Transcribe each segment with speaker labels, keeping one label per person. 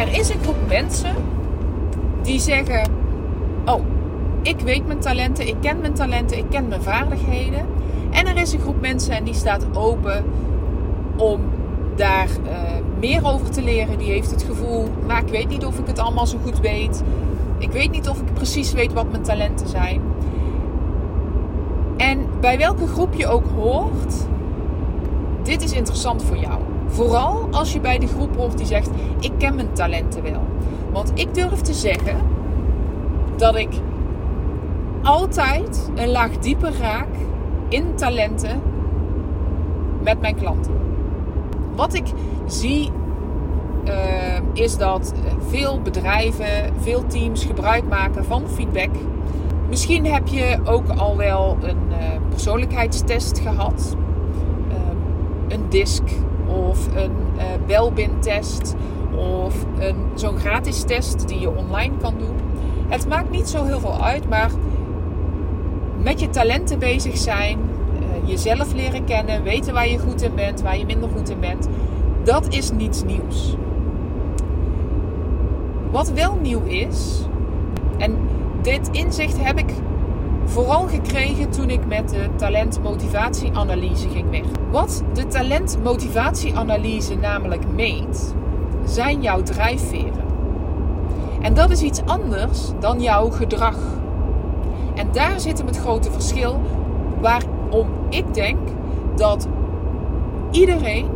Speaker 1: Er is een groep mensen die zeggen: Oh, ik weet mijn talenten, ik ken mijn talenten, ik ken mijn vaardigheden. En er is een groep mensen en die staat open om daar uh, meer over te leren. Die heeft het gevoel, maar ik weet niet of ik het allemaal zo goed weet. Ik weet niet of ik precies weet wat mijn talenten zijn. En bij welke groep je ook hoort, dit is interessant voor jou. Vooral als je bij de groep hoort die zegt: Ik ken mijn talenten wel. Want ik durf te zeggen dat ik altijd een laag dieper raak in talenten met mijn klanten. Wat ik zie uh, is dat veel bedrijven, veel teams gebruik maken van feedback. Misschien heb je ook al wel een uh, persoonlijkheidstest gehad, uh, een DISC of een uh, Belbin-test of een, zo'n gratis test die je online kan doen. Het maakt niet zo heel veel uit, maar met je talenten bezig zijn, uh, jezelf leren kennen, weten waar je goed in bent, waar je minder goed in bent, dat is niets nieuws. Wat wel nieuw is, en dit inzicht heb ik vooral gekregen toen ik met de talentmotivatieanalyse ging weg. Wat de talentmotivatieanalyse namelijk meet, zijn jouw drijfveren. En dat is iets anders dan jouw gedrag. En daar zit hem het grote verschil waarom ik denk dat iedereen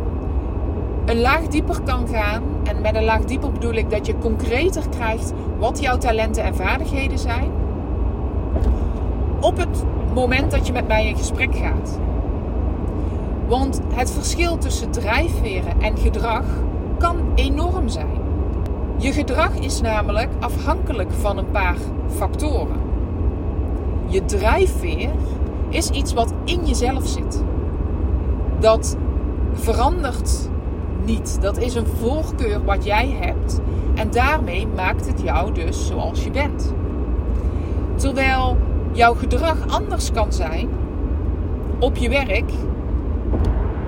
Speaker 1: een laag dieper kan gaan. En met een laag dieper bedoel ik dat je concreter krijgt wat jouw talenten en vaardigheden zijn. Op het moment dat je met mij in gesprek gaat. Want het verschil tussen drijfveren en gedrag kan enorm zijn. Je gedrag is namelijk afhankelijk van een paar factoren. Je drijfveer is iets wat in jezelf zit. Dat verandert niet. Dat is een voorkeur wat jij hebt. En daarmee maakt het jou dus zoals je bent. Terwijl jouw gedrag anders kan zijn op je werk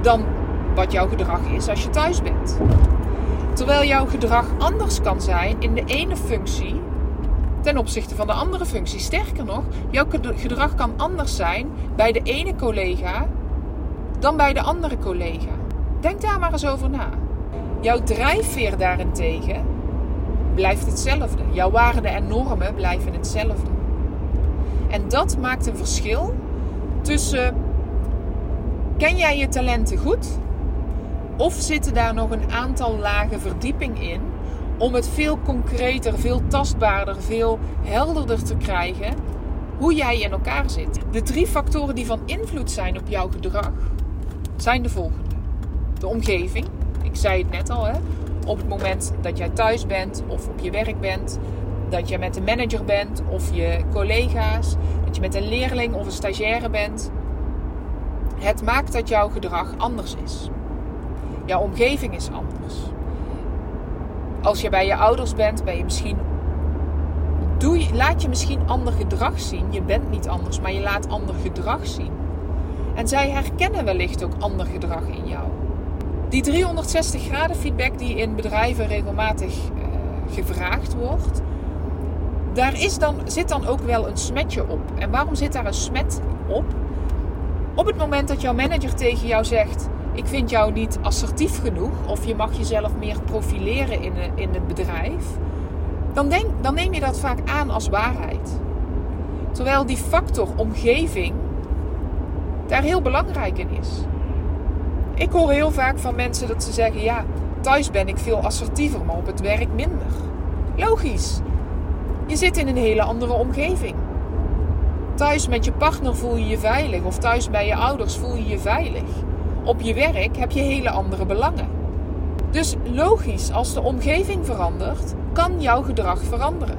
Speaker 1: dan wat jouw gedrag is als je thuis bent. Terwijl jouw gedrag anders kan zijn in de ene functie ten opzichte van de andere functie. Sterker nog, jouw gedrag kan anders zijn bij de ene collega dan bij de andere collega. Denk daar maar eens over na. Jouw drijfveer daarentegen blijft hetzelfde. Jouw waarden en normen blijven hetzelfde. En dat maakt een verschil tussen ken jij je talenten goed of zitten daar nog een aantal lagen verdieping in om het veel concreter, veel tastbaarder, veel helderder te krijgen hoe jij in elkaar zit. De drie factoren die van invloed zijn op jouw gedrag zijn de volgende. De omgeving, ik zei het net al, hè? op het moment dat jij thuis bent of op je werk bent, dat je met een manager bent of je collega's, dat je met een leerling of een stagiaire bent. Het maakt dat jouw gedrag anders is. Jouw omgeving is anders. Als je bij je ouders bent, ben je misschien. Doe je, laat je misschien ander gedrag zien. Je bent niet anders, maar je laat ander gedrag zien. En zij herkennen wellicht ook ander gedrag in jou. Die 360 graden feedback die in bedrijven regelmatig uh, gevraagd wordt, daar is dan, zit dan ook wel een smetje op. En waarom zit daar een smet op? Op het moment dat jouw manager tegen jou zegt: Ik vind jou niet assertief genoeg, of je mag jezelf meer profileren in, in het bedrijf, dan, denk, dan neem je dat vaak aan als waarheid. Terwijl die factor omgeving daar heel belangrijk in is. Ik hoor heel vaak van mensen dat ze zeggen: Ja, thuis ben ik veel assertiever, maar op het werk minder. Logisch. Je zit in een hele andere omgeving. Thuis met je partner voel je je veilig of thuis bij je ouders voel je je veilig. Op je werk heb je hele andere belangen. Dus logisch, als de omgeving verandert, kan jouw gedrag veranderen.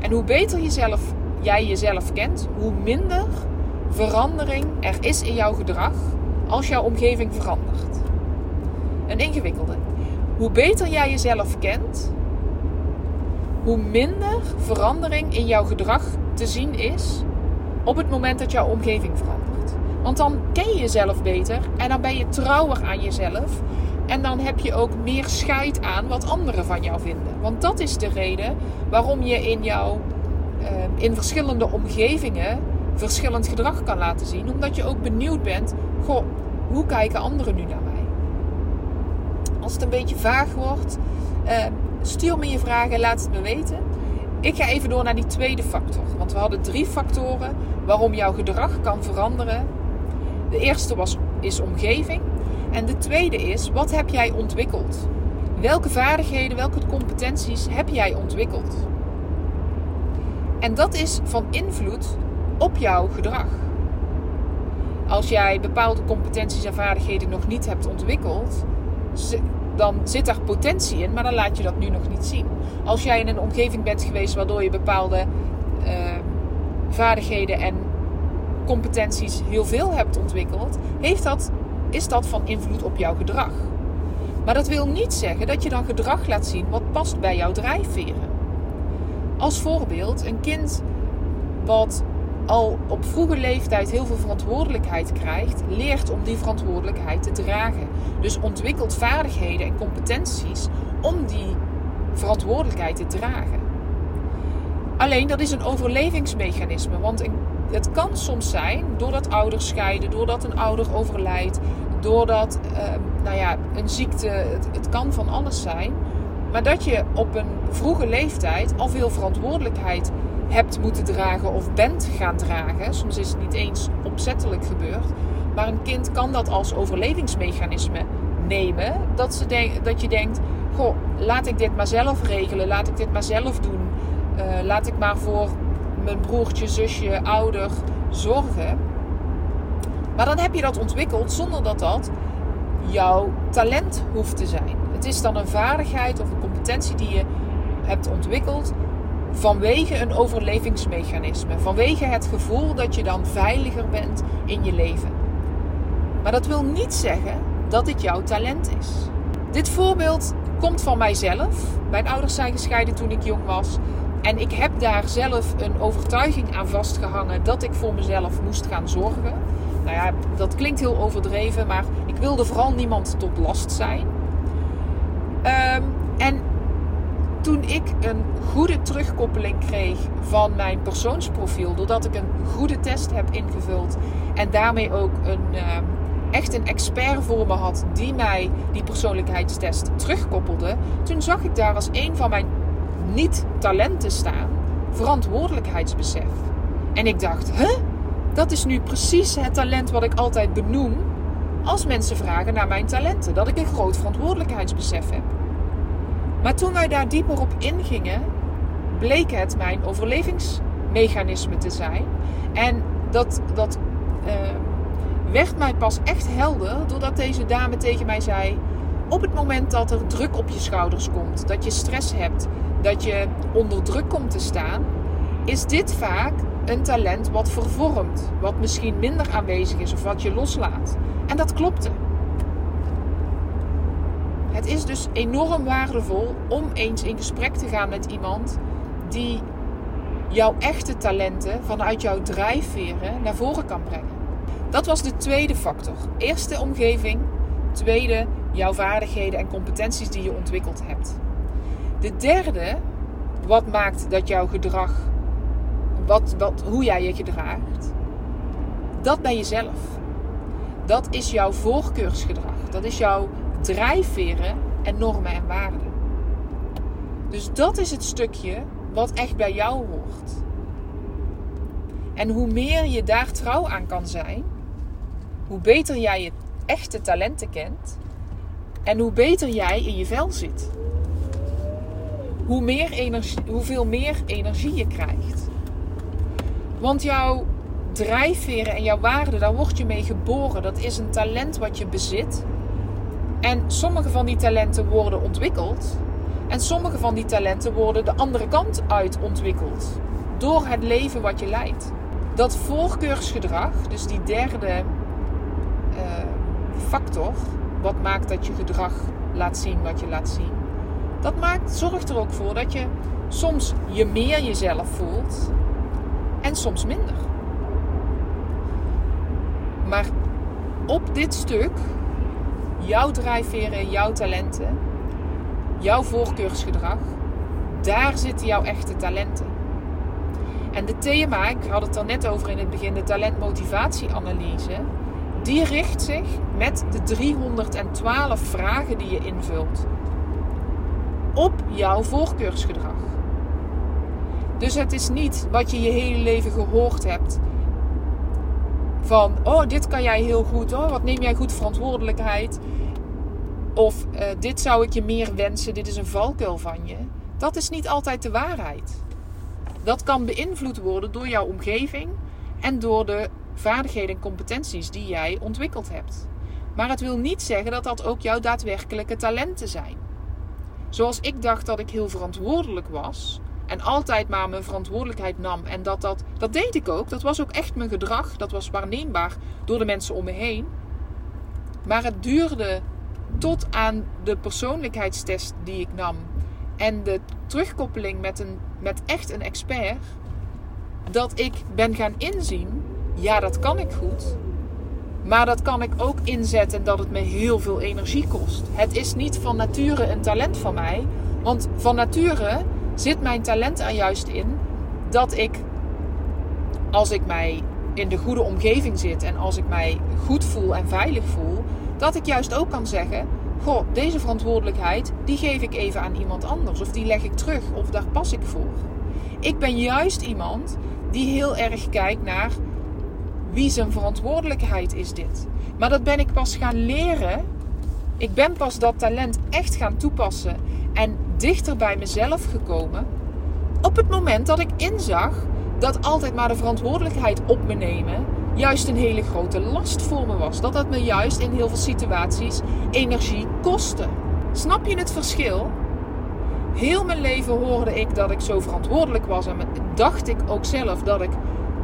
Speaker 1: En hoe beter jezelf, jij jezelf kent, hoe minder verandering er is in jouw gedrag als jouw omgeving verandert. Een ingewikkelde. Hoe beter jij jezelf kent, hoe minder verandering in jouw gedrag te zien is op het moment dat jouw omgeving verandert. Want dan ken je jezelf beter en dan ben je trouwer aan jezelf. En dan heb je ook meer scheid aan wat anderen van jou vinden. Want dat is de reden waarom je in jouw uh, in verschillende omgevingen verschillend gedrag kan laten zien. Omdat je ook benieuwd bent, goh, hoe kijken anderen nu naar mij? Als het een beetje vaag wordt, uh, stuur me je vragen, laat het me weten. Ik ga even door naar die tweede factor. Want we hadden drie factoren waarom jouw gedrag kan veranderen. De eerste was, is omgeving. En de tweede is, wat heb jij ontwikkeld? Welke vaardigheden, welke competenties heb jij ontwikkeld? En dat is van invloed op jouw gedrag. Als jij bepaalde competenties en vaardigheden nog niet hebt ontwikkeld, dan zit daar potentie in, maar dan laat je dat nu nog niet zien. Als jij in een omgeving bent geweest waardoor je bepaalde uh, vaardigheden en competenties heel veel hebt ontwikkeld, heeft dat, is dat van invloed op jouw gedrag. Maar dat wil niet zeggen dat je dan gedrag laat zien wat past bij jouw drijfveren. Als voorbeeld, een kind wat al op vroege leeftijd heel veel verantwoordelijkheid krijgt, leert om die verantwoordelijkheid te dragen. Dus ontwikkelt vaardigheden en competenties om die verantwoordelijkheid te dragen. Alleen dat is een overlevingsmechanisme, want het kan soms zijn doordat ouders scheiden, doordat een ouder overlijdt, doordat uh, nou ja, een ziekte, het kan van alles zijn. Maar dat je op een vroege leeftijd al veel verantwoordelijkheid hebt moeten dragen of bent gaan dragen. Soms is het niet eens opzettelijk gebeurd. Maar een kind kan dat als overlevingsmechanisme nemen. Dat, ze dat je denkt: Goh, laat ik dit maar zelf regelen. Laat ik dit maar zelf doen. Uh, laat ik maar voor mijn broertje, zusje, ouder zorgen. Maar dan heb je dat ontwikkeld zonder dat dat jouw talent hoeft te zijn. Het is dan een vaardigheid of een competentie die je hebt ontwikkeld vanwege een overlevingsmechanisme. Vanwege het gevoel dat je dan veiliger bent in je leven. Maar dat wil niet zeggen dat dit jouw talent is. Dit voorbeeld komt van mijzelf. Mijn ouders zijn gescheiden toen ik jong was. En ik heb daar zelf een overtuiging aan vastgehangen dat ik voor mezelf moest gaan zorgen. Nou ja, dat klinkt heel overdreven, maar ik wilde vooral niemand tot last zijn. Um, en toen ik een goede terugkoppeling kreeg van mijn persoonsprofiel, doordat ik een goede test heb ingevuld en daarmee ook een, uh, echt een expert voor me had die mij die persoonlijkheidstest terugkoppelde, toen zag ik daar als een van mijn niet-talenten staan verantwoordelijkheidsbesef. En ik dacht, huh? Dat is nu precies het talent wat ik altijd benoem als mensen vragen naar mijn talenten. Dat ik een groot verantwoordelijkheidsbesef heb. Maar toen wij daar dieper op ingingen, bleek het mijn overlevingsmechanisme te zijn. En dat, dat uh, werd mij pas echt helder doordat deze dame tegen mij zei: Op het moment dat er druk op je schouders komt, dat je stress hebt, dat je onder druk komt te staan, is dit vaak een talent wat vervormt, wat misschien minder aanwezig is of wat je loslaat. En dat klopte. Het is dus enorm waardevol om eens in gesprek te gaan met iemand die jouw echte talenten vanuit jouw drijfveren naar voren kan brengen. Dat was de tweede factor. Eerste omgeving, tweede jouw vaardigheden en competenties die je ontwikkeld hebt. De derde, wat maakt dat jouw gedrag, wat, wat, hoe jij je gedraagt, dat ben jezelf. Dat is jouw voorkeursgedrag. Dat is jouw drijfveren en normen en waarden. Dus dat is het stukje wat echt bij jou hoort. En hoe meer je daar trouw aan kan zijn, hoe beter jij je echte talenten kent en hoe beter jij in je vel zit. Hoe meer energie, hoeveel meer energie je krijgt. Want jouw drijfveren en jouw waarden, daar word je mee geboren. Dat is een talent wat je bezit. En sommige van die talenten worden ontwikkeld. En sommige van die talenten worden de andere kant uit ontwikkeld. Door het leven wat je leidt. Dat voorkeursgedrag, dus die derde uh, factor, wat maakt dat je gedrag laat zien wat je laat zien. Dat maakt, zorgt er ook voor dat je soms je meer jezelf voelt en soms minder. Maar op dit stuk, jouw drijfveren, jouw talenten, jouw voorkeursgedrag, daar zitten jouw echte talenten. En de thema, ik had het er net over in het begin, de talentmotivatieanalyse, die richt zich met de 312 vragen die je invult op jouw voorkeursgedrag. Dus het is niet wat je je hele leven gehoord hebt. Van, oh, dit kan jij heel goed. Oh, wat neem jij goed verantwoordelijkheid. Of uh, dit zou ik je meer wensen. Dit is een valkuil van je. Dat is niet altijd de waarheid. Dat kan beïnvloed worden door jouw omgeving en door de vaardigheden en competenties die jij ontwikkeld hebt. Maar het wil niet zeggen dat dat ook jouw daadwerkelijke talenten zijn. Zoals ik dacht dat ik heel verantwoordelijk was en altijd maar mijn verantwoordelijkheid nam en dat dat dat deed ik ook. Dat was ook echt mijn gedrag. Dat was waarneembaar door de mensen om me heen. Maar het duurde tot aan de persoonlijkheidstest die ik nam en de terugkoppeling met, een, met echt een expert, dat ik ben gaan inzien, ja, dat kan ik goed. Maar dat kan ik ook inzetten dat het me heel veel energie kost. Het is niet van nature een talent van mij. Want van nature zit mijn talent er juist in dat ik, als ik mij in de goede omgeving zit en als ik mij goed voel en veilig voel, dat ik juist ook kan zeggen: Goh, deze verantwoordelijkheid die geef ik even aan iemand anders, of die leg ik terug, of daar pas ik voor. Ik ben juist iemand die heel erg kijkt naar wie zijn verantwoordelijkheid is dit. Maar dat ben ik pas gaan leren. Ik ben pas dat talent echt gaan toepassen en dichter bij mezelf gekomen. Op het moment dat ik inzag dat altijd maar de verantwoordelijkheid op me nemen juist een hele grote last voor me was. Dat dat me juist in heel veel situaties energie kostte. Snap je het verschil? Heel mijn leven hoorde ik dat ik zo verantwoordelijk was en dacht ik ook zelf dat ik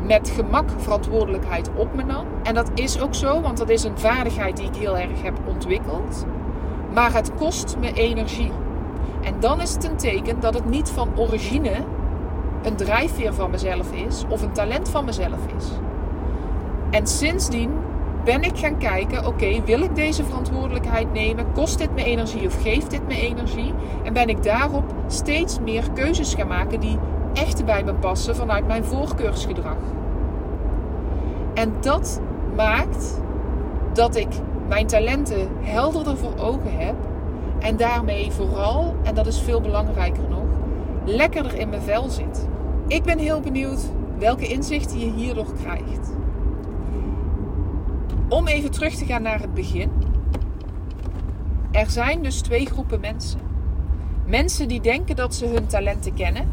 Speaker 1: met gemak verantwoordelijkheid op me nam. En dat is ook zo, want dat is een vaardigheid die ik heel erg heb ontwikkeld. Maar het kost me energie. En dan is het een teken dat het niet van origine een drijfveer van mezelf is of een talent van mezelf is. En sindsdien ben ik gaan kijken: oké, wil ik deze verantwoordelijkheid nemen? Kost dit me energie of geeft dit me energie? En ben ik daarop steeds meer keuzes gaan maken die echt bij me passen vanuit mijn voorkeursgedrag. En dat maakt dat ik mijn talenten helderder voor ogen heb en daarmee vooral, en dat is veel belangrijker nog, lekkerder in mijn vel zit. Ik ben heel benieuwd welke inzichten je hierdoor krijgt. Om even terug te gaan naar het begin. Er zijn dus twee groepen mensen. Mensen die denken dat ze hun talenten kennen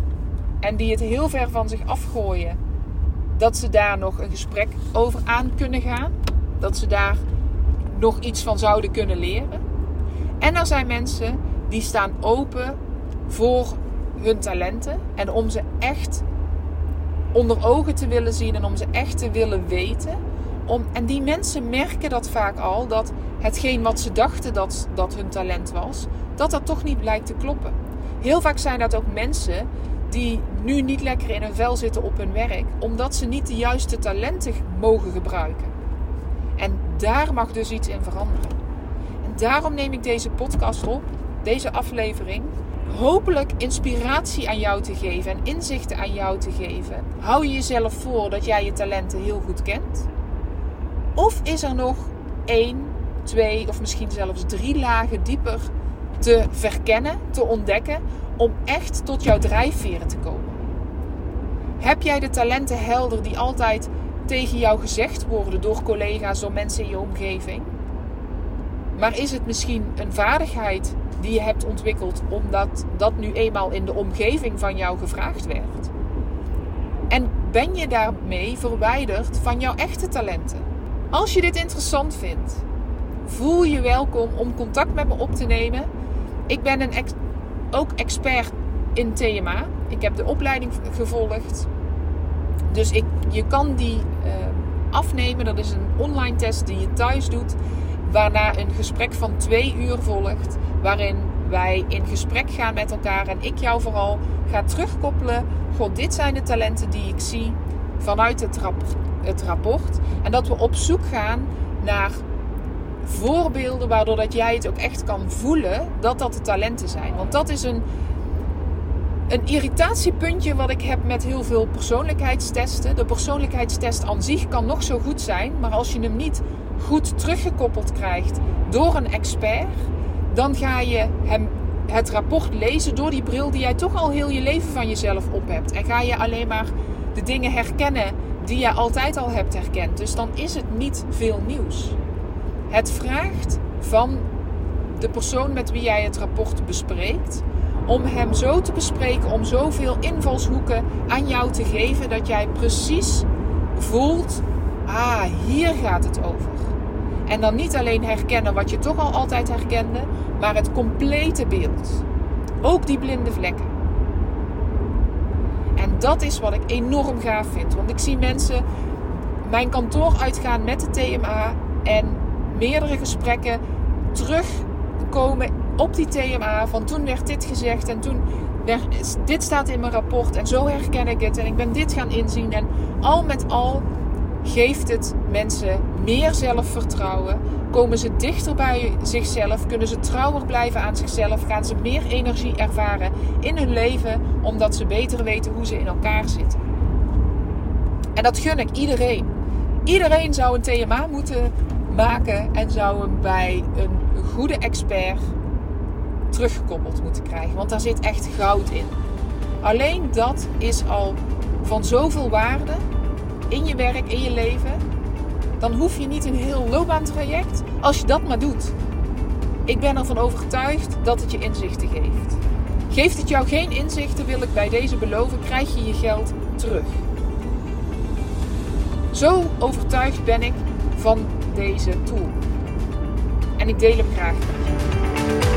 Speaker 1: en die het heel ver van zich afgooien dat ze daar nog een gesprek over aan kunnen gaan. Dat ze daar nog iets van zouden kunnen leren. En er zijn mensen die staan open voor hun talenten en om ze echt onder ogen te willen zien en om ze echt te willen weten. Om, en die mensen merken dat vaak al, dat hetgeen wat ze dachten dat, dat hun talent was, dat dat toch niet blijkt te kloppen. Heel vaak zijn dat ook mensen die nu niet lekker in hun vel zitten op hun werk, omdat ze niet de juiste talenten mogen gebruiken. En daar mag dus iets in veranderen. Daarom neem ik deze podcast op, deze aflevering, hopelijk inspiratie aan jou te geven en inzichten aan jou te geven. Hou je jezelf voor dat jij je talenten heel goed kent? Of is er nog één, twee of misschien zelfs drie lagen dieper te verkennen, te ontdekken, om echt tot jouw drijfveren te komen? Heb jij de talenten helder die altijd tegen jou gezegd worden door collega's, door mensen in je omgeving? Maar is het misschien een vaardigheid die je hebt ontwikkeld omdat dat nu eenmaal in de omgeving van jou gevraagd werd? En ben je daarmee verwijderd van jouw echte talenten? Als je dit interessant vindt, voel je welkom om contact met me op te nemen. Ik ben een ook expert in TMA. Ik heb de opleiding gevolgd. Dus ik, je kan die uh, afnemen. Dat is een online test die je thuis doet. Waarna een gesprek van twee uur volgt. Waarin wij in gesprek gaan met elkaar. En ik jou vooral ga terugkoppelen. God, dit zijn de talenten die ik zie vanuit het, het rapport. En dat we op zoek gaan naar voorbeelden waardoor dat jij het ook echt kan voelen dat dat de talenten zijn. Want dat is een, een irritatiepuntje wat ik heb met heel veel persoonlijkheidstesten. De persoonlijkheidstest aan zich kan nog zo goed zijn, maar als je hem niet goed teruggekoppeld krijgt door een expert, dan ga je hem het rapport lezen door die bril die jij toch al heel je leven van jezelf op hebt. En ga je alleen maar de dingen herkennen die je altijd al hebt herkend. Dus dan is het niet veel nieuws. Het vraagt van de persoon met wie jij het rapport bespreekt, om hem zo te bespreken, om zoveel invalshoeken aan jou te geven dat jij precies voelt: ah, hier gaat het over. En dan niet alleen herkennen wat je toch al altijd herkende, maar het complete beeld. Ook die blinde vlekken. En dat is wat ik enorm gaaf vind. Want ik zie mensen mijn kantoor uitgaan met de TMA en meerdere gesprekken terugkomen op die TMA. Van toen werd dit gezegd en toen werd, dit staat in mijn rapport en zo herken ik het en ik ben dit gaan inzien. En al met al geeft het mensen meer zelfvertrouwen. Komen ze dichter bij zichzelf, kunnen ze trouwer blijven aan zichzelf, gaan ze meer energie ervaren in hun leven, omdat ze beter weten hoe ze in elkaar zitten. En dat gun ik iedereen. Iedereen zou een TMA moeten maken en zou hem bij een goede expert teruggekoppeld moeten krijgen. Want daar zit echt goud in. Alleen dat is al van zoveel waarde in je werk, in je leven. Dan hoef je niet een heel loopbaantraject als je dat maar doet. Ik ben ervan overtuigd dat het je inzichten geeft. Geeft het jou geen inzichten, wil ik bij deze beloven, krijg je je geld terug. Zo overtuigd ben ik van deze tool. En ik deel hem graag met je.